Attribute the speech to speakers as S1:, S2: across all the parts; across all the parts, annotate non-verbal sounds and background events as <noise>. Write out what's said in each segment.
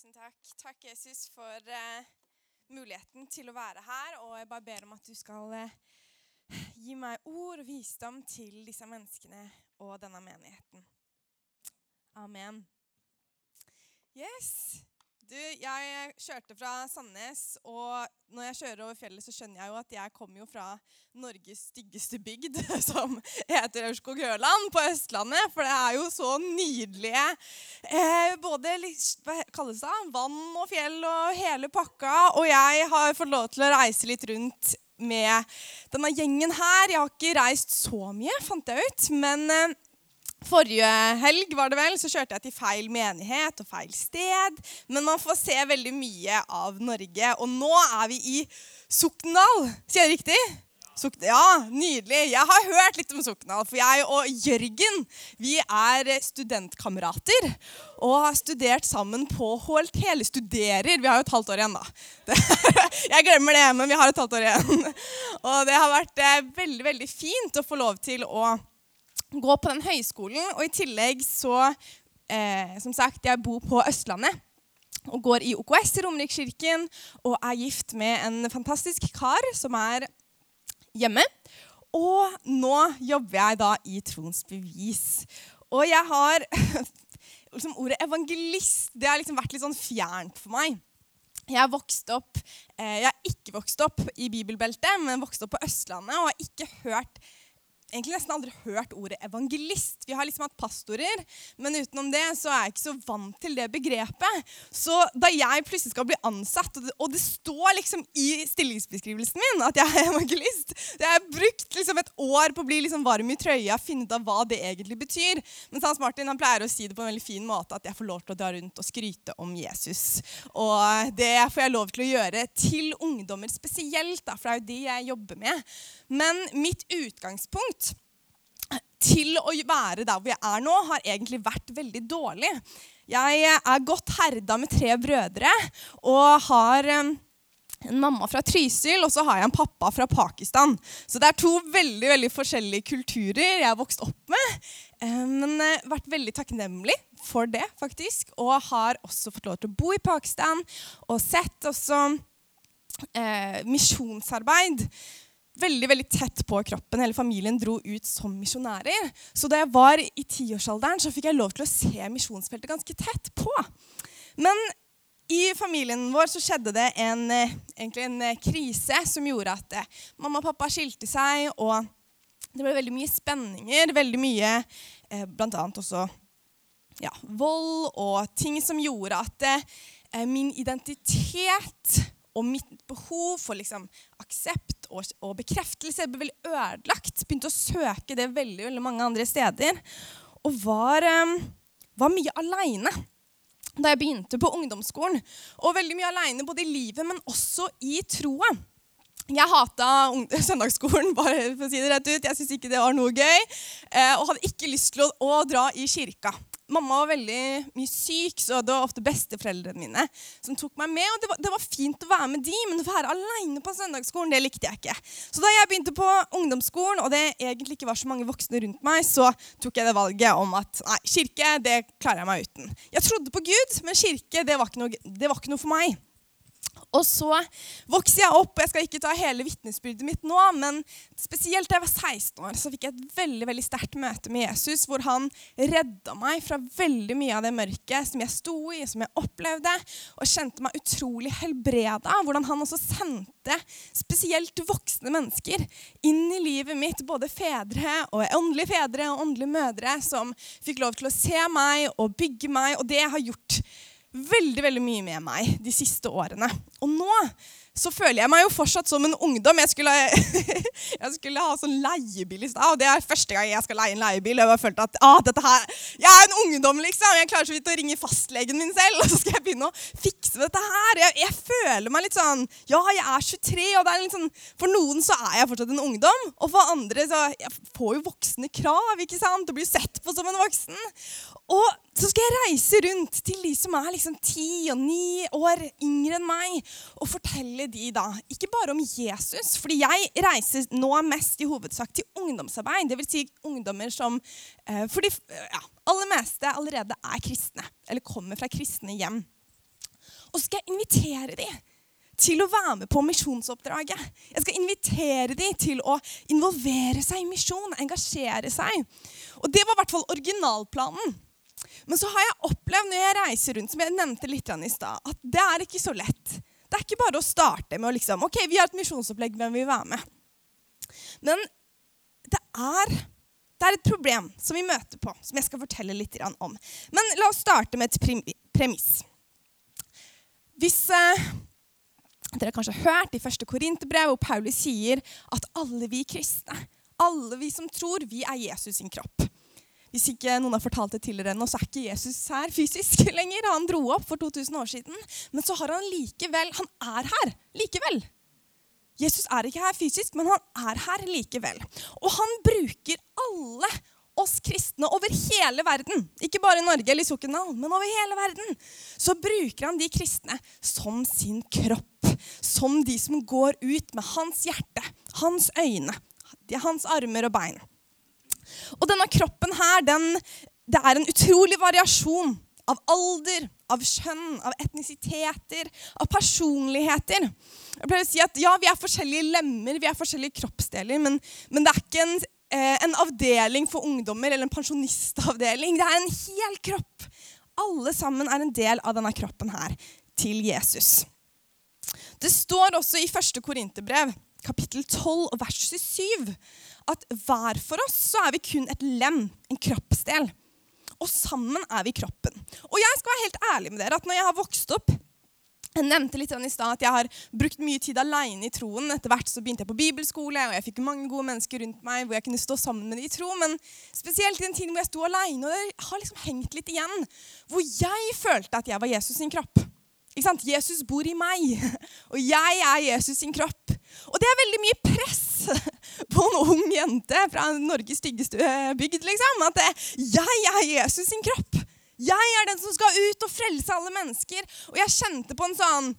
S1: Tusen takk. Takk, Jesus, for uh, muligheten til å være her. Og jeg bare ber om at du skal uh, gi meg ord og visdom til disse menneskene og denne menigheten. Amen. Yes. Du, jeg kjørte fra Sandnes, og når jeg kjører over fjellet, så skjønner jeg jo at jeg kommer jo fra Norges styggeste bygd, <laughs> som heter Aurskog-Høland på Østlandet. For det er jo så nydelige eh, både hva kalles det, vann og fjell og hele pakka. Og jeg har fått lov til å reise litt rundt med denne gjengen her. Jeg har ikke reist så mye, fant jeg ut. men... Eh, Forrige helg var det vel, så kjørte jeg til feil menighet og feil sted. Men man får se veldig mye av Norge. Og nå er vi i Sokndal. Sier jeg riktig? Ja, nydelig. Jeg har hørt litt om Sokndal. For jeg og Jørgen vi er studentkamerater. Og har studert sammen på HLT. Eller studerer. Vi har jo et halvt år igjen, da. <laughs> Jeg glemmer det, men vi har et halvt år igjen. Og det har vært eh, veldig, veldig fint å få lov til å gå på den høyskolen. Og i tillegg så eh, Som sagt, jeg bor på Østlandet og går i OKS i Romerikskirken og er gift med en fantastisk kar som er hjemme. Og nå jobber jeg da i Troens Bevis. Og jeg har <laughs> liksom Ordet evangelist det har liksom vært litt sånn fjernt for meg. Jeg har vokst opp, eh, jeg har ikke vokst opp i bibelbeltet, men vokst opp på Østlandet og har ikke hørt egentlig nesten aldri hørt ordet evangelist. Vi har liksom hatt pastorer, men utenom det så er jeg ikke så vant til det begrepet. Så da jeg plutselig skal bli ansatt, og det, det står liksom i stillingsbeskrivelsen min at jeg er <laughs> evangelist Jeg har brukt liksom et år på å bli liksom varm i trøya, finne ut av hva det egentlig betyr. Men Hans Martin han pleier å si det på en veldig fin måte, at jeg får lov til å dra rundt og skryte om Jesus. Og det får jeg lov til å gjøre til ungdommer spesielt, da, for det er jo de jeg jobber med. Men mitt utgangspunkt til å være der hvor jeg er nå, har egentlig vært veldig dårlig. Jeg er godt herda med tre brødre og har eh, en mamma fra Trysil, og så har jeg en pappa fra Pakistan. Så det er to veldig veldig forskjellige kulturer jeg har vokst opp med. Eh, men vært veldig takknemlig for det, faktisk. Og har også fått lov til å bo i Pakistan og sett også eh, misjonsarbeid veldig veldig tett på kroppen. Hele familien dro ut som misjonærer. Så da jeg var i tiårsalderen, så fikk jeg lov til å se misjonsfeltet ganske tett på. Men i familien vår så skjedde det en, eh, egentlig en eh, krise som gjorde at eh, mamma og pappa skilte seg, og det ble veldig mye spenninger. Veldig mye eh, også ja, vold og ting som gjorde at eh, min identitet og mitt behov for liksom, aksept og, og, bekreftelse ble veldig ødelagt. Begynte å søke det veldig, veldig mange andre steder. Og var, um, var mye aleine da jeg begynte på ungdomsskolen. Og veldig mye aleine både i livet, men også i troa. Jeg hata <laughs> søndagsskolen, bare for å si det rett ut. Jeg syntes ikke det var noe gøy. Eh, og hadde ikke lyst til å, å dra i kirka mamma var veldig mye syk, så det var ofte besteforeldrene mine som tok meg med. og Det var, det var fint å være med de, men å være aleine på søndagsskolen det likte jeg ikke. Så da jeg begynte på ungdomsskolen, og det egentlig ikke var så mange voksne rundt meg, så tok jeg det valget om at nei, kirke det klarer jeg meg uten. Jeg trodde på Gud, men kirke det var ikke noe, det var ikke noe for meg. Og så vokser jeg opp, og jeg skal ikke ta hele vitnesbyrdet mitt nå, men spesielt da jeg var 16 år, så fikk jeg et veldig veldig sterkt møte med Jesus, hvor han redda meg fra veldig mye av det mørket som jeg sto i, som jeg opplevde, og kjente meg utrolig helbreda. Hvordan han også sendte spesielt voksne mennesker inn i livet mitt, både fedre og åndelige fedre og åndelige mødre, som fikk lov til å se meg og bygge meg, og det har gjort veldig veldig mye med meg de siste årene. Og nå så føler jeg meg jo fortsatt som en ungdom. Jeg skulle, <laughs> jeg skulle ha sånn leiebil i stad, og det er første gang jeg skal leie en leiebil. Og jeg har følt at ah, dette her, jeg er en ungdom, liksom. Jeg klarer så vidt å ringe fastlegen min selv, og så skal jeg begynne å fikse dette her. Jeg, jeg føler meg litt sånn Ja, jeg er 23, og det er litt sånn For noen så er jeg fortsatt en ungdom, og for andre så Jeg får jo voksne krav, ikke sant? Og blir sett på som en voksen. Og så skal jeg reise rundt til de som er liksom ti og ni år yngre enn meg, og fortelle de da, ikke bare om Jesus. fordi jeg reiser nå mest i hovedsak til ungdomsarbeid. Dvs. Si ungdommer som eh, for de ja, aller meste allerede er kristne, eller kommer fra kristne hjem. Og så skal jeg invitere de til å være med på misjonsoppdraget. Jeg skal invitere de til å involvere seg i misjon, engasjere seg. Og Det var i hvert fall originalplanen. Men så har jeg opplevd når jeg reiser rundt, som jeg nevnte litt i stad, at det er ikke så lett. Det er ikke bare å starte med å liksom OK, vi har et misjonsopplegg, hvem vil være med? Men det er, det er et problem som vi møter på, som jeg skal fortelle litt om. Men la oss starte med et premiss. Hvis eh, dere har kanskje hørt i første Korinterbrev, hvor Paulus sier at alle vi kristne, alle vi som tror, vi er Jesus sin kropp. Hvis ikke noen har fortalt det til dere ennå, så er ikke Jesus her fysisk <laughs> lenger. Han dro opp for 2000 år siden. Men så har han likevel Han er her likevel. Jesus er ikke her fysisk, men han er her likevel. Og han bruker alle oss kristne over hele verden, ikke bare i Norge eller i Sokndal, men over hele verden, så bruker han de kristne som sin kropp. Som de som går ut med hans hjerte, hans øyne, hans armer og bein. Og denne kroppen her, den, det er en utrolig variasjon av alder, av kjønn, av etnisiteter, av personligheter. Jeg pleier å si at ja, Vi er forskjellige lemmer, vi er forskjellige kroppsdeler, men, men det er ikke en Eh, en avdeling for ungdommer eller en pensjonistavdeling. Det er en hel kropp. Alle sammen er en del av denne kroppen her, til Jesus. Det står også i 1. Korinterbrev, kapittel 12, vers 27, at hver for oss så er vi kun et lem, en kroppsdel. Og sammen er vi kroppen. Og jeg skal være helt ærlig med dere at når jeg har vokst opp jeg nevnte litt i sted at jeg har brukt mye tid alene i troen. Etter hvert så begynte jeg på bibelskole, og jeg fikk mange gode mennesker rundt meg hvor jeg kunne stå sammen med de i tro. Men spesielt i den tiden hvor jeg sto alene, og det har liksom hengt litt igjen, hvor jeg følte at jeg var Jesus sin kropp. Ikke sant? Jesus bor i meg, <laughs> og jeg er Jesus sin kropp. Og det er veldig mye press <laughs> på en ung jente fra Norges styggeste bygd. liksom, At jeg er Jesus sin kropp. Jeg er den som skal ut og frelse alle mennesker. Og jeg kjente på en sånn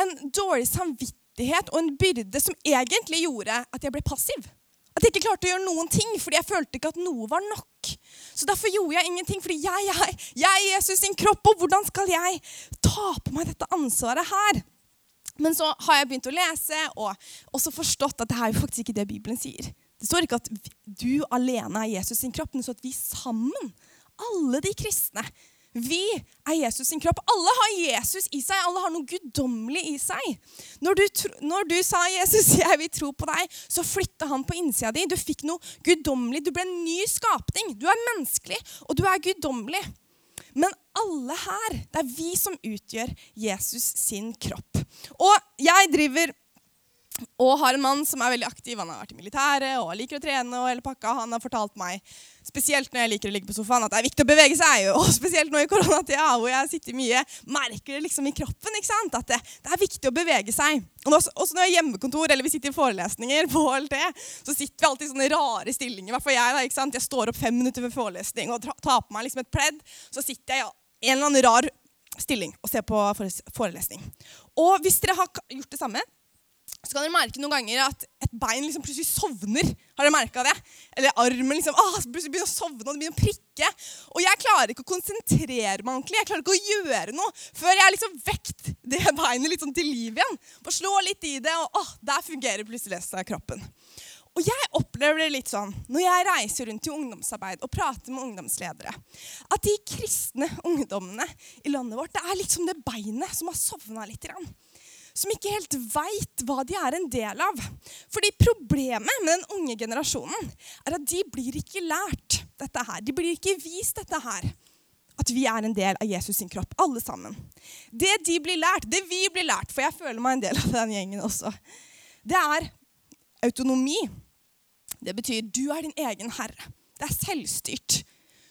S1: en dårlig samvittighet og en byrde som egentlig gjorde at jeg ble passiv. At jeg ikke klarte å gjøre noen ting fordi jeg følte ikke at noe var nok. Så derfor gjorde jeg ingenting, fordi jeg, jeg, jeg er Jesus sin kropp, og hvordan skal jeg ta på meg dette ansvaret her? Men så har jeg begynt å lese og også forstått at det er jo faktisk ikke det Bibelen sier. Det står ikke at du alene er Jesus sin kropp, men så at vi sammen alle de kristne. Vi er Jesus sin kropp. Alle har Jesus i seg. Alle har noe guddommelig i seg. Når du, når du, sa 'Jesus, <laughs> jeg vil tro på deg', så flytta han på innsida di. Du fikk noe guddommelig. Du ble en ny skapning. Du er menneskelig, og du er guddommelig. Men alle her, det er vi som utgjør Jesus sin kropp. Og jeg driver og har en mann som er veldig aktiv. Han har vært i militæret og liker å trene. og hele pakka. Han har fortalt meg, spesielt når jeg liker å ligge på sofaen, at det er viktig å bevege seg. <laughs> Og spesielt nå i koronatida, hvor jeg sitter mye, merker det liksom i kroppen. ikke sant? At det, det er viktig å bevege seg. Og også, også når jeg er hjemmekontor eller vi sitter i forelesninger, på HLT, så sitter vi alltid i sånne rare stillinger. I hvert fall jeg. da, ikke sant? Jeg står opp fem minutter før forelesning og tar på meg liksom et pledd. Så sitter jeg i en eller annen rar stilling og ser på forelesning. Og hvis dere har gjort det samme, så kan dere merke noen ganger at et bein liksom plutselig sovner. Har dere merka det? Eller armen liksom, å, plutselig begynner å sovne og det begynner å prikke. Og jeg klarer ikke å konsentrere meg ordentlig. Jeg klarer ikke å gjøre noe før jeg liksom vekt det <laughs> beinet litt sånn til liv igjen. Bare slå litt i det, og å, der fungerer plutselig resten av kroppen. Og jeg opplever det litt sånn når jeg reiser rundt i ungdomsarbeid og prater med ungdomsledere, at de kristne ungdommene i landet vårt det er litt som det beinet som har sovna litt. Grann som ikke helt veit hva de er en del av. Fordi problemet med den unge generasjonen er at de blir ikke lært dette her. De blir ikke vist dette her. At vi er en del av Jesus sin kropp, alle sammen. Det de blir lært, det vi blir lært, for jeg føler meg en del av den gjengen også, det er autonomi. Det betyr du er din egen herre. Det er selvstyrt.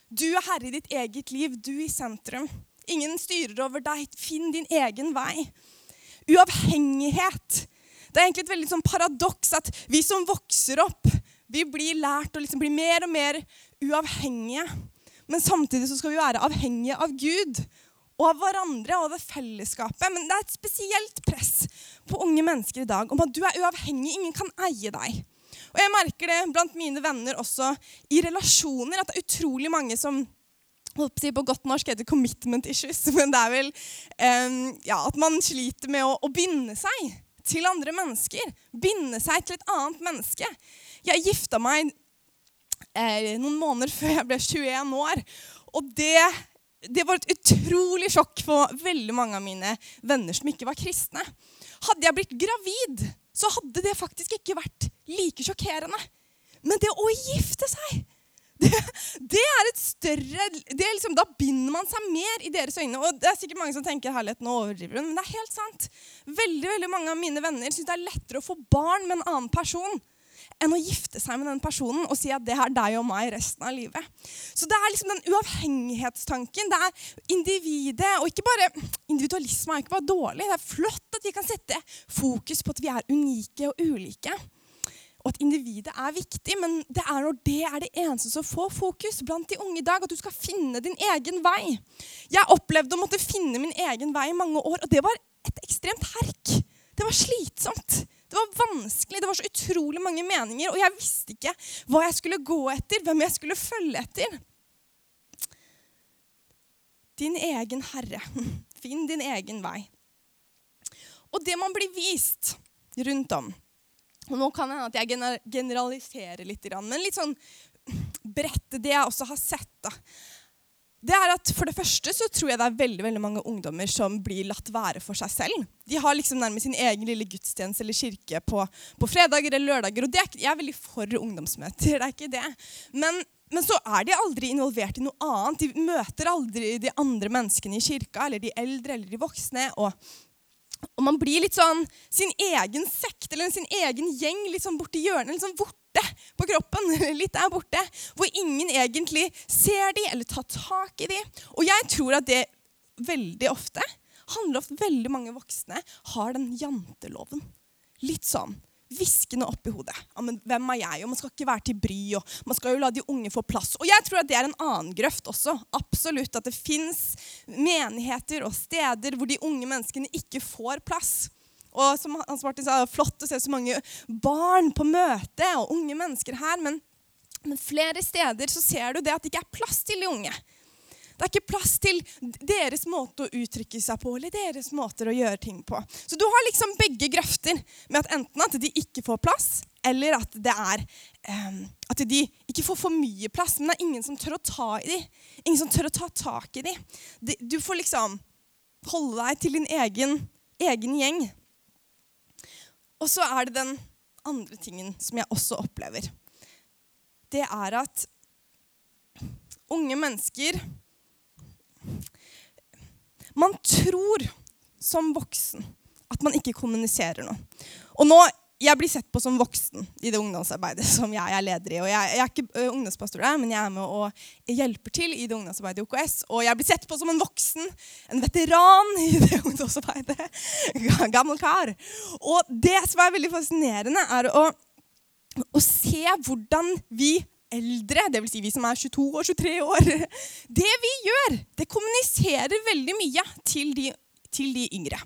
S1: Du er herre i ditt eget liv, du i sentrum. Ingen styrer over deg. Finn din egen vei uavhengighet. Det er egentlig et veldig sånn paradoks at vi som vokser opp, vi blir lært å liksom bli mer og mer uavhengige. Men samtidig så skal vi være avhengige av Gud og av hverandre og av fellesskapet. Men det er et spesielt press på unge mennesker i dag om at du er uavhengig. Ingen kan eie deg. Og jeg merker det blant mine venner også i relasjoner, at det er utrolig mange som på godt norsk heter commitment issues, <laughs> men det er vel ja, at man sliter med å, å, binde seg til andre mennesker. Binde seg til et annet menneske. Jeg gifta meg eh, noen måneder <laughs> før jeg ble 21 år. Og det, det var et utrolig sjokk for veldig mange av mine venner som ikke var kristne. Hadde jeg blitt gravid, så hadde det faktisk ikke vært like sjokkerende. Men det å gifte seg det, det, er et større er liksom, Da binder man seg mer i deres øyne. Og det er sikkert mange som tenker herlighet, nå overdriver hun, men det er helt sant. Veldig veldig mange av mine venner syns det er lettere å få barn med en annen person enn å gifte seg med den personen og si at det er deg og meg resten av livet. Så det er liksom den uavhengighetstanken. Det er individet. Og ikke bare individualisme er ikke bare dårlig. Det er flott at vi kan sette fokus på at vi er unike og ulike og at individet er viktig, men det er når det er det eneste som får fokus blant de unge i dag, at du skal finne din egen vei. Jeg opplevde å måtte finne min egen vei i mange år, og det var et ekstremt herk. Det var slitsomt. Det var vanskelig, det var så utrolig mange meninger, og jeg visste ikke hva jeg skulle gå etter, hvem jeg skulle følge etter. Din egen herre. <laughs> Finn din egen vei. Og det man blir vist rundt om nå kan det hende at jeg generaliserer litt, men litt sånn bredt det jeg også har sett. da. Det er at For det første så tror jeg det er veldig veldig mange ungdommer som blir latt være for seg selv. De har liksom nærmest sin egen lille gudstjeneste eller kirke på, på fredager eller lørdager. og er, Jeg er veldig for ungdomsmøter, det er ikke det. Men, men, så er de aldri involvert i noe annet. De møter aldri de andre menneskene i kirka, eller de eldre eller de voksne. og og man blir litt sånn sin egen sekt eller sin egen gjeng litt sånn borti hjørnet. Litt sånn borte på kroppen. <laughs> Litt der borte. Hvor ingen egentlig ser de eller tar tak i de. Og jeg tror at det veldig ofte handler om at veldig mange voksne har den janteloven. Litt sånn hviskende opp i hodet. Ja, men hvem er jeg? Og man skal ikke være til bry, og man skal jo la de unge få plass. Og jeg tror at det er en annen grøft også. Absolutt. At det fins menigheter og steder hvor de unge menneskene ikke får plass. Og som Hans Martin sa, flott å se så mange barn på møte og unge mennesker her. Men, men flere steder så ser du det at det ikke er plass til de unge. Det er ikke plass til deres måte å uttrykke seg på eller deres måter å gjøre ting på. Så du har liksom begge grøfter med at enten at de ikke får plass, eller at det er um, at de ikke får for mye plass, men det er ingen som tør å ta i dem. Ingen som tør å ta tak i dem. Du får liksom holde deg til din egen, egen gjeng. Og så er det den andre tingen som jeg også opplever. Det er at unge mennesker man tror som voksen at man ikke kommuniserer noe. Og nå, Jeg blir sett på som voksen i det ungdomsarbeidet <laughs> som jeg er leder i. og Jeg, jeg er ikke ungdomspastor der, men jeg er med og hjelper til i det ungdomsarbeidet i OKS. Og jeg blir sett på som en voksen, en veteran i det <laughs> ungdomsarbeidet. Gammel kar. Og det som er veldig fascinerende, er å, å se hvordan vi eldre, dvs. Si vi som er 22 og 23 år <laughs> Det vi gjør, det kommuniserer veldig mye til de, til de yngre.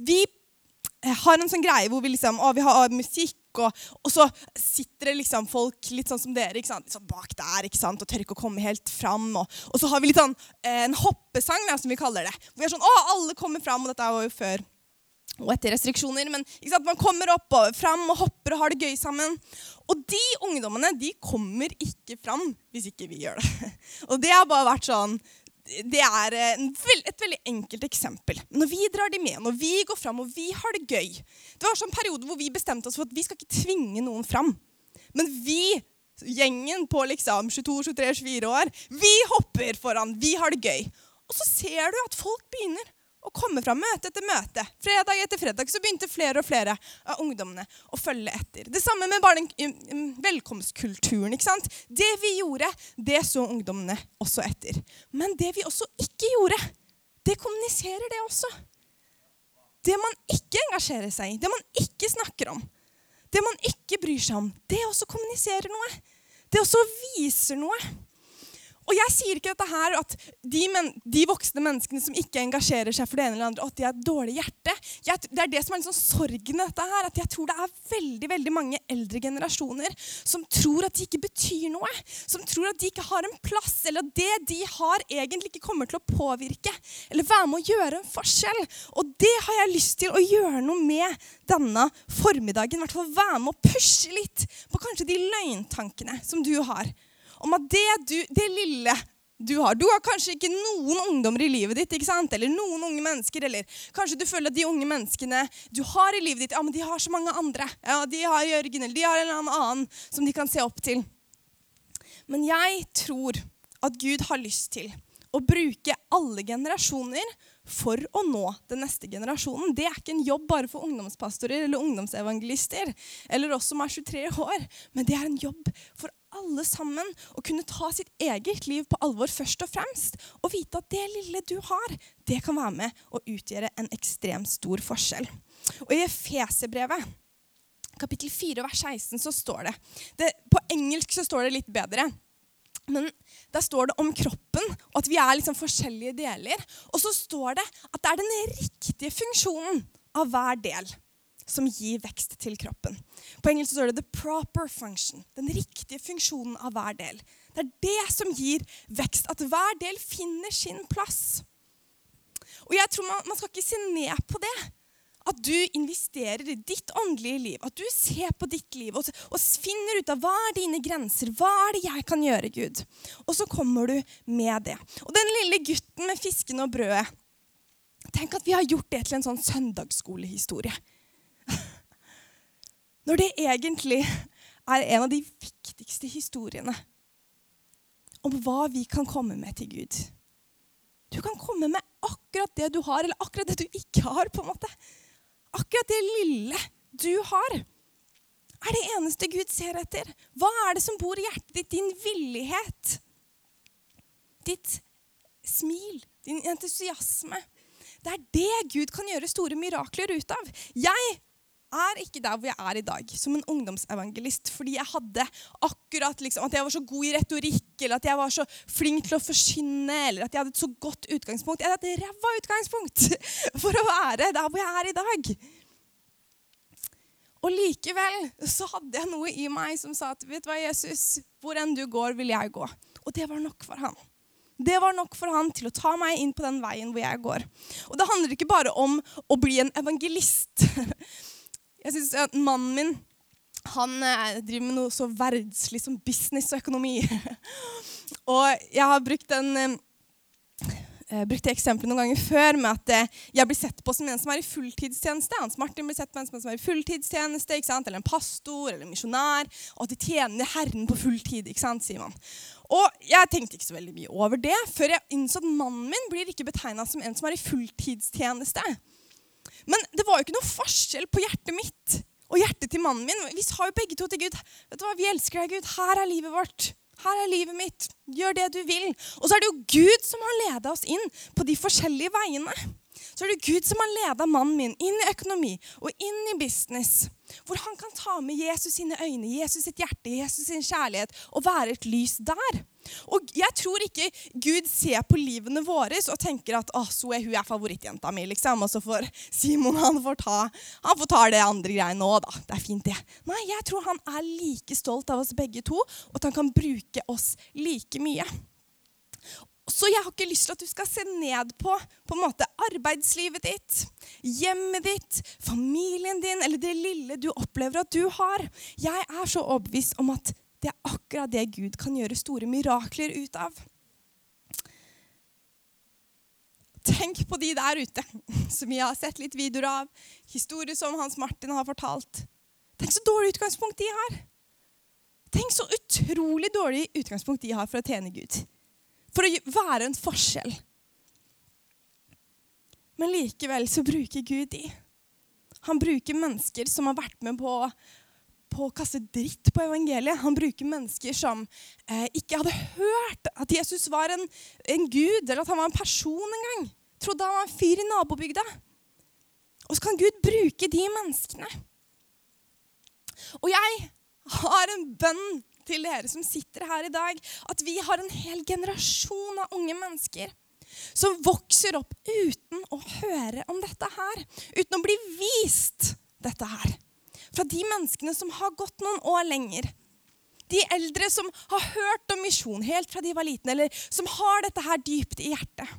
S1: Vi eh, har en sånn greie hvor vi liksom, å, vi har musikk, og, og, så sitter det liksom folk litt sånn som dere ikke sant? Sånn bak der ikke sant? og tør ikke å komme helt fram. Og, og så har vi litt sånn, eh, en hoppesang, da, som vi kaller det. Hvor vi er sånn, å, alle kommer fram, og dette var jo før og etter restriksjoner. Men man kommer opp og fram og hopper og har det gøy sammen. Og de ungdommene de kommer ikke fram hvis ikke vi gjør det. <laughs> Og det har bare vært sånn det er et veldig enkelt eksempel. Når vi drar de med, når vi går fram og vi har det gøy Det var sånn periode hvor vi bestemte oss for at vi skal ikke tvinge noen fram. Men vi, gjengen på liksom 22, 23, 24 år, vi hopper foran. Vi har det gøy. Og så ser du at folk begynner og komme fra møte etter møte. Fredag etter fredag så begynte flere og flere av ungdommene å følge etter. Det samme med bare den velkomstkulturen. ikke sant? Det vi gjorde, det så ungdommene også etter. Men det vi også ikke gjorde, det kommuniserer det også. Det man ikke engasjerer seg i, det man ikke snakker om, det man ikke bryr seg om, det også kommuniserer noe. Det også viser noe. Og jeg sier ikke dette her at de, men, de, voksne menneskene som ikke engasjerer seg for det ene eller andre, at de har et dårlig hjerte. Jeg, det er det som er liksom sorgen i dette her, at jeg tror det er veldig veldig mange eldre generasjoner som tror at de ikke betyr noe. Som tror at de ikke har en plass, eller at det de har, egentlig ikke kommer til å påvirke eller være med å gjøre en forskjell. Og det har jeg lyst til å gjøre noe med denne formiddagen. I hvert fall være med å pushe litt på kanskje de løgntankene som du har om at det, du, det lille du har. Du har kanskje ikke noen ungdommer i livet ditt, ikke sant? eller noen unge mennesker. Eller kanskje du føler at de unge menneskene du har i livet ditt, ja, men de har så mange andre. Ja, De har Jørgen eller de har en eller annen som de kan se opp til. Men jeg tror at Gud har lyst til å bruke alle generasjoner for å nå den neste generasjonen. Det er ikke en jobb bare for ungdomspastorer eller ungdomsevangelister eller oss som er 23 år, men det er en jobb for alle sammen å kunne ta sitt eget liv på alvor først og fremst, og vite at det lille du har, det kan være med å utgjøre en ekstremt stor forskjell. Og I Efeserbrevet kapittel 4 vers 16 så står det, det På engelsk så står det litt bedre. Men der står det om kroppen, og at vi er liksom forskjellige deler. Og så står det at det er den riktige funksjonen av hver del som gir vekst til kroppen. På engelsk står det 'the proper function'. Den riktige funksjonen av hver del. Det er det som gir vekst. At hver del finner sin plass. Og jeg tror Man, man skal ikke se ned på det. At du investerer i ditt åndelige liv, at du ser på ditt liv og, og, finner ut av hva er dine grenser, hva er det jeg kan gjøre, Gud? Og så kommer du med det. Og den lille gutten med fisken og brødet Tenk at vi har gjort det til en sånn søndagsskolehistorie. Når det egentlig er en av de viktigste historiene om hva vi kan komme med til Gud. Du kan komme med akkurat det du har, eller akkurat det du ikke har. på en måte akkurat det lille du har, er det eneste Gud ser etter. Hva er det som bor i hjertet ditt? Din villighet. Ditt smil. Din entusiasme. Det er det Gud kan gjøre store mirakler ut av. Jeg er ikke der hvor jeg er i dag, som en ungdomsevangelist, fordi jeg hadde akkurat liksom, at jeg var så god i retorikk, eller at jeg var så flink til å forsyne, eller at jeg hadde et så godt utgangspunkt. Jeg hadde et ræva utgangspunkt <laughs> for å være der hvor jeg er i dag. Og likevel så hadde jeg noe i meg som sa at vet du hva, Jesus, hvor enn du går, vil jeg gå. Og det var nok for han. Det var nok for han til å ta meg inn på den veien hvor jeg går. Og det handler ikke bare om å bli en evangelist. <laughs> Jeg synes at Mannen min han eh, driver med noe så verdslig som business og økonomi. <laughs> og jeg har brukt, den eh, brukt det eksempelet noen ganger før med at eh, jeg blir sett på som en som er i fulltidstjeneste. Hans Martin blir sett på en som er i fulltidstjeneste, eller en pastor eller en misjonær. Og at de tjener Herren på fulltid, ikke sant, sier man. Og jeg tenkte ikke så veldig mye over det før jeg innså at mannen min blir ikke betegna som en som er i fulltidstjeneste. Men det var jo ikke noe forskjell på hjertet mitt og hjertet til mannen min. Vi sa jo begge to til Gud vet du hva, vi elsker deg, Gud. Her er livet vårt. Her er livet mitt. Gjør det du vil. Og så er det jo Gud som har leda oss inn på de forskjellige veiene. Så er det Gud som har leda mannen min inn i økonomi og inn i business. Hvor han kan ta med Jesus sine øyne, Jesus sitt hjerte, Jesus sin kjærlighet og være et lys der. Og Jeg tror ikke Gud ser på livene våre og tenker at så er hun er favorittjenta mi. liksom, Og så får Simon han får ta, han får ta det andre greiene òg, da. Det er fint, det. Nei, jeg tror han er like stolt av oss begge to, og at han kan bruke oss like mye. Så jeg har ikke lyst til at du skal se ned på, på en måte, arbeidslivet ditt, hjemmet ditt, familien din eller det lille du opplever at du har. Jeg er så overbevist om at det er akkurat det Gud kan gjøre store mirakler ut av. Tenk på de der ute som vi har sett litt videoer av, historier som Hans Martin har fortalt. Tenk så dårlig utgangspunkt de har. Tenk så utrolig dårlig utgangspunkt de har for å tjene Gud. For å være en forskjell. Men likevel så bruker Gud de. Han bruker mennesker som har vært med på, på å kaste dritt på evangeliet. Han bruker mennesker som eh, ikke hadde hørt at Jesus var en, en, gud, eller at han var en person engang. Trodde han var en fyr i nabobygda. Og så kan Gud bruke de menneskene. Og jeg har en bønn til dere som sitter her i dag, at vi har en hel generasjon av unge mennesker som vokser opp uten å høre om dette her. Uten å bli vist dette her. Fra de menneskene som har gått noen år lenger. De eldre som har hørt om misjon helt fra de var liten, eller som har dette her dypt i hjertet.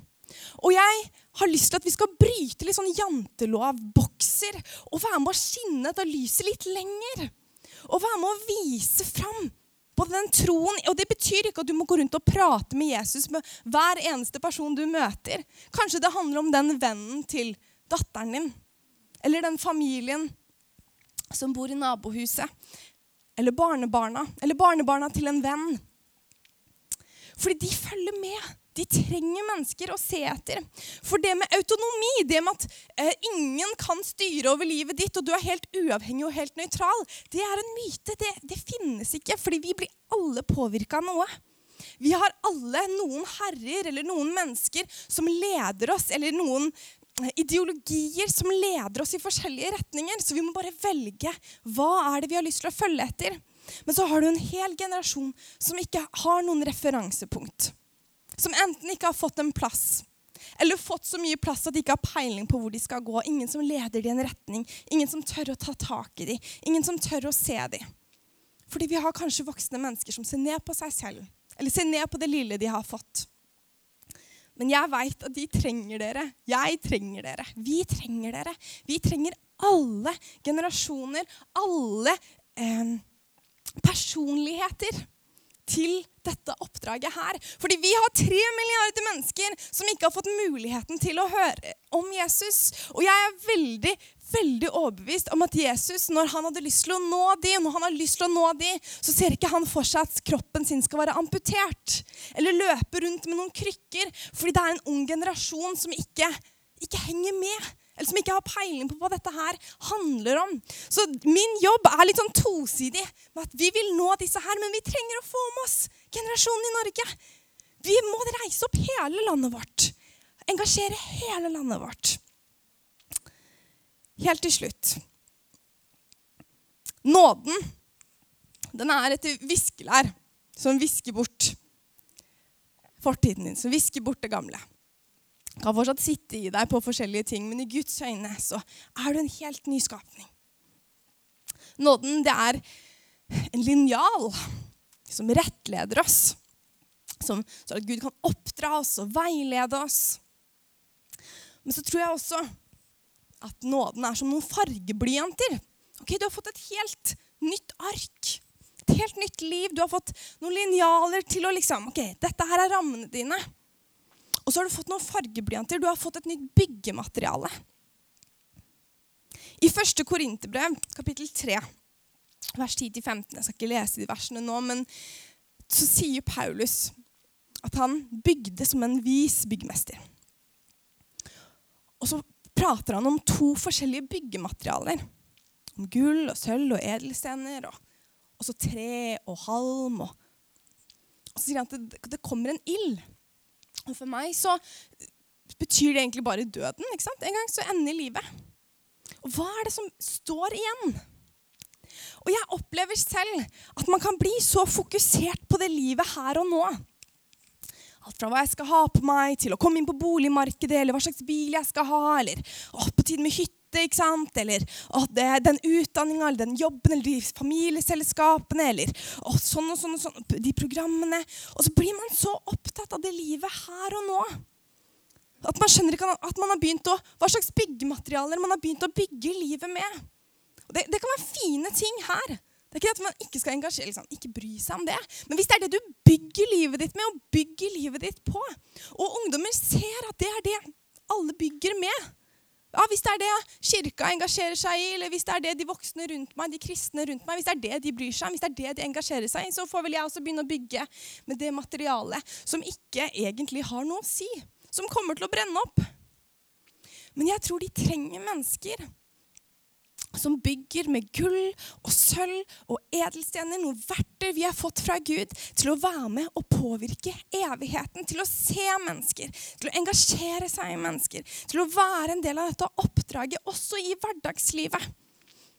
S1: Og jeg har lyst til at vi skal bryte litt sånn jantelovbokser og være med å skinne dette lyset litt lenger. Og være med å vise fram på den troen. Og det betyr ikke at du må gå rundt og prate med Jesus med hver eneste person du møter. Kanskje det handler om den vennen til datteren din. Eller den familien som bor i nabohuset. Eller barnebarna. Eller barnebarna til en venn. Fordi de følger med. De trenger mennesker å se etter. For det med autonomi, det med at eh, ingen kan styre over livet ditt, og du er helt uavhengig og helt nøytral, det er en myte. Det, det finnes ikke, fordi vi blir alle påvirka av noe. Vi har alle noen herrer eller noen mennesker som leder oss, eller noen ideologier som leder oss i forskjellige retninger. Så vi må bare velge hva er det vi har lyst til å følge etter. Men så har du en hel generasjon som ikke har noen referansepunkt som enten ikke har fått en plass, eller fått så mye plass at de ikke har peiling på hvor de skal gå. Ingen som leder dem i en retning. Ingen som tør å ta tak i dem. Ingen som tør å se dem. Fordi vi har kanskje voksne mennesker som ser ned på seg selv, eller ser ned på det lille de har fått. Men jeg veit at de trenger dere. Jeg trenger dere. Vi trenger dere. Vi trenger alle generasjoner, alle eh, personligheter til dette oppdraget her. Fordi vi har tre milliarder mennesker som ikke har fått muligheten til å høre om Jesus. Og jeg er veldig veldig overbevist om at Jesus, når han hadde lyst til å nå de, når han har lyst til å nå de, så ser ikke han for seg at kroppen sin skal være amputert. Eller løpe rundt med noen krykker. Fordi det er en ung generasjon som ikke, ikke henger med eller som ikke har peiling på hva dette her handler om. Så min jobb er litt sånn tosidig. med at Vi vil nå disse her, men vi trenger å få med oss generasjonen i Norge. Vi må reise opp hele landet vårt. Engasjere hele landet vårt. Helt til slutt. Nåden, den er et viskelær som visker bort fortiden din, som visker bort det gamle kan fortsatt sitte i deg på forskjellige ting, men i Guds øyne så er du en helt ny skapning. Nåden, det er en linjal som rettleder oss. Som, så at Gud kan oppdra oss og veilede oss. Men så tror jeg også at nåden er som noen fargeblyanter. Okay, du har fått et helt nytt ark. Et helt nytt liv. Du har fått noen linjaler til å liksom Ok, dette her er rammene dine. Og så har du fått noen fargeblyanter. Du har fått et nytt byggemateriale. I første Korinterbrev, kapittel 3, vers 10-15 Jeg skal ikke lese de versene nå, men så sier Paulus at han bygde som en vis byggmester. Og så prater han om to forskjellige byggematerialer. Om gull og sølv og edelstener. Og, så tre og halm. Og, og så sier han at det, det kommer en ild og for meg så betyr det egentlig bare døden. ikke sant? En gang så ender livet. Og hva er det som står igjen? Og jeg opplever selv at man kan bli så fokusert på det livet her og nå. Alt fra hva jeg skal ha på meg, til å komme inn på boligmarkedet, eller hva slags bil jeg skal ha, eller å, på tide med hytte, ikke sant? eller å, det, den utdanninga, eller den jobben, eller de familieselskapene, eller å, sånn og sånn og sånn, de programmene. Og så blir man så opptatt av det livet her og nå. At man skjønner ikke at man har begynt å, hva slags byggematerialer man har begynt å bygge livet med. Det, det kan være fine ting her. Det er ikke at man ikke skal engasjere, liksom, ikke bry seg om det. Men hvis det er det du bygger livet ditt med, og bygger livet ditt på, og ungdommer ser at det er det alle bygger med ja, Hvis det er det kirka engasjerer seg i, eller hvis det er det de voksne rundt meg, de kristne rundt meg, hvis det er det de bryr seg om, hvis det er det de engasjerer seg i, så får vel jeg også begynne å bygge med det materialet som ikke egentlig har noe å si. Som kommer til å brenne opp. Men jeg tror de trenger mennesker som bygger med gull og sølv og edelstener, noen verktøy vi har fått fra Gud, til å være med og påvirke evigheten, til å se mennesker, til å engasjere seg i mennesker, til å være en del av dette oppdraget også i hverdagslivet.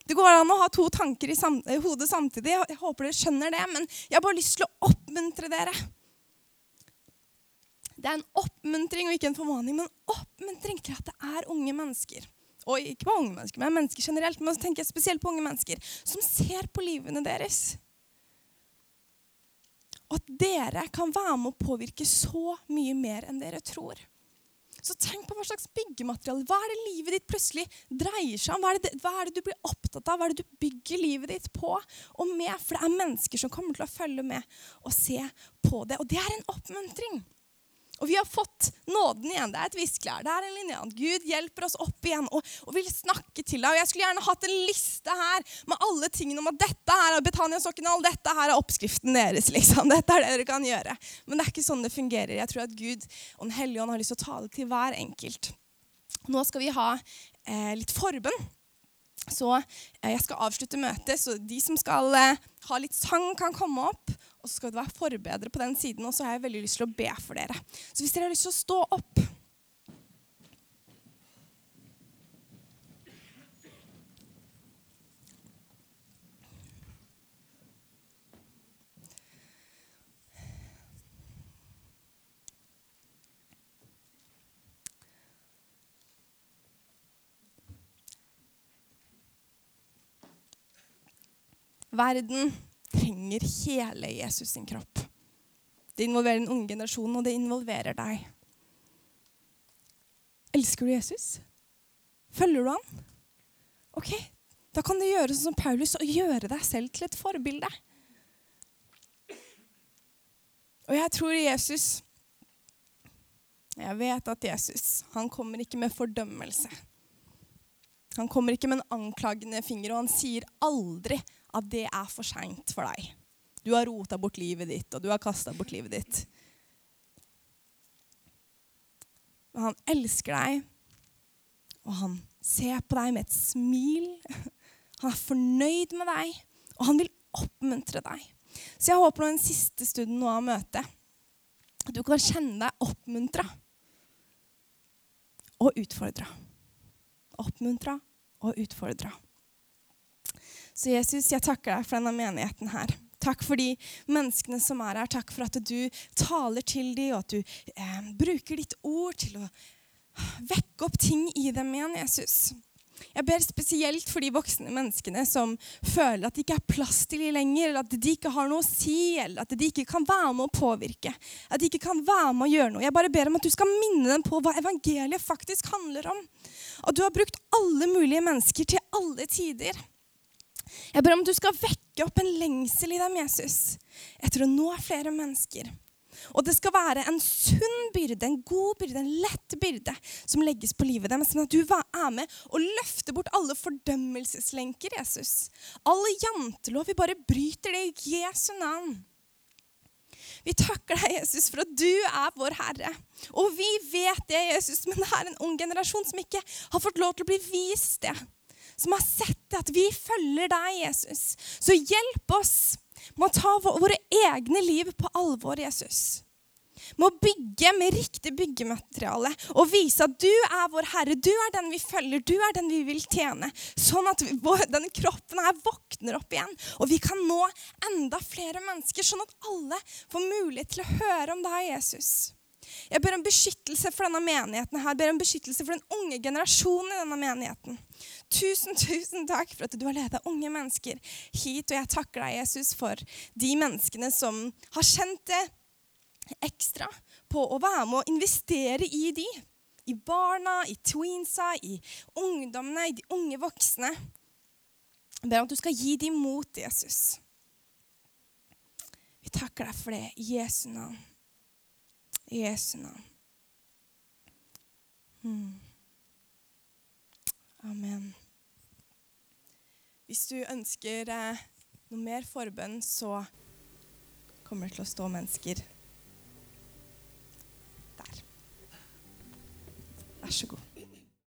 S1: Det går an å ha to tanker i, sam hodet samtidig. Jeg håper dere skjønner det, men jeg har bare lyst til å oppmuntre dere. Det er en oppmuntring og ikke en formaning, men oppmuntring til at det er unge mennesker. Og ikke på unge mennesker, men mennesker generelt, men så tenker jeg spesielt på unge mennesker som ser på livene deres. Og at dere kan være med å påvirke så mye mer enn dere tror. Så tenk på hva slags byggemateriale. Hva er det livet ditt plutselig dreier seg om? Hva er, det, hva er det du blir opptatt av? Hva er det du bygger livet ditt på og med? For det er mennesker som kommer til å følge med og se på det. Og det er en oppmuntring. Og vi har fått nåden igjen. Det er et viskelær. Det er en linje. Gud hjelper oss opp igjen og, og, vil snakke til deg. Og Jeg skulle gjerne hatt en liste her med alle tingene om at dette her er Betania-sokken og dette her er oppskriften deres. liksom. <laughs> Dette er det dere kan gjøre. Men det er ikke sånn det fungerer. Jeg tror at Gud og Den hellige ånd har lyst til å tale til hver enkelt. Nå skal vi ha eh, litt forbønn. Så eh, jeg skal avslutte møtet, så de som skal eh, ha litt sang, kan komme opp. Og så skal det være forbedre på den siden, og så har jeg veldig lyst til å be for dere. Så hvis dere har lyst til å stå opp Verden trenger hele Jesus sin kropp. Det involverer den unge generasjonen, og det involverer deg. Elsker du Jesus? Følger du han? Ok, Da kan du gjøre sånn som Paulus og gjøre deg selv til et forbilde. Og jeg tror Jesus Jeg vet at Jesus han kommer ikke med fordømmelse. Han kommer ikke med en anklagende finger, og han sier aldri at det er for seint for deg. Du har rota bort livet ditt, og du har kasta bort livet ditt. Men han elsker deg, og han ser på deg med et smil. Han er fornøyd med deg, og han vil oppmuntre deg. Så jeg håper nå den siste stunden nå av møtet at du kan kjenne deg oppmuntra og utfordra. Oppmuntra og utfordra. Så Jesus, jeg takker deg for denne menigheten her. Takk for de menneskene som er her. Takk for at du taler til dem, og at du eh, bruker ditt ord til å vekke opp ting i dem igjen, Jesus. Jeg ber spesielt for de voksne menneskene som føler at det ikke er plass til dem lenger, eller at de ikke har noe å si, eller at de ikke kan være med å påvirke. At de ikke kan være med å gjøre noe. Jeg bare ber om at du skal minne dem på hva evangeliet faktisk handler om. At du har brukt alle mulige mennesker til alle tider. Jeg ber om du skal vekke opp en lengsel i dem, Jesus, etter å nå flere mennesker. Og det skal være en sunn byrde, en god byrde, en lett byrde som legges på livet deres. Men at du er med og løfter bort alle fordømmelseslenker, Jesus. Alle jantelov. Vi bare bryter det i Jesu navn. Vi takker deg, Jesus, for at du er vår Herre. Og vi vet det, Jesus, men det er en ung generasjon som ikke har fått lov til å bli vist det som har sett at vi følger deg, Jesus. Så hjelp oss med å ta våre egne liv på alvor, Jesus. Med å bygge med riktig byggemateriale og vise at du er vår Herre. Du er den vi følger, du er den vi vil tjene. Sånn at denne kroppen her våkner opp igjen, og vi kan nå enda flere mennesker. Sånn at alle får mulighet til å høre om deg, Jesus. Jeg ber om beskyttelse for denne menigheten. her. Jeg ber om beskyttelse for den unge generasjonen i denne menigheten. Tusen, tusen takk for at du har ledet unge mennesker hit. Og jeg takker deg, Jesus, for de menneskene som har kjent det ekstra på å være med å investere i de. I barna, i tweensa, i ungdommene, i de unge voksne. Jeg ber om at du skal gi dem mot, Jesus. Vi takker deg for det i Jesu navn. I Jesu navn. Hmm. Amen. Hvis du ønsker eh, noe mer forbønn, så kommer det til å stå mennesker der. Vær så god.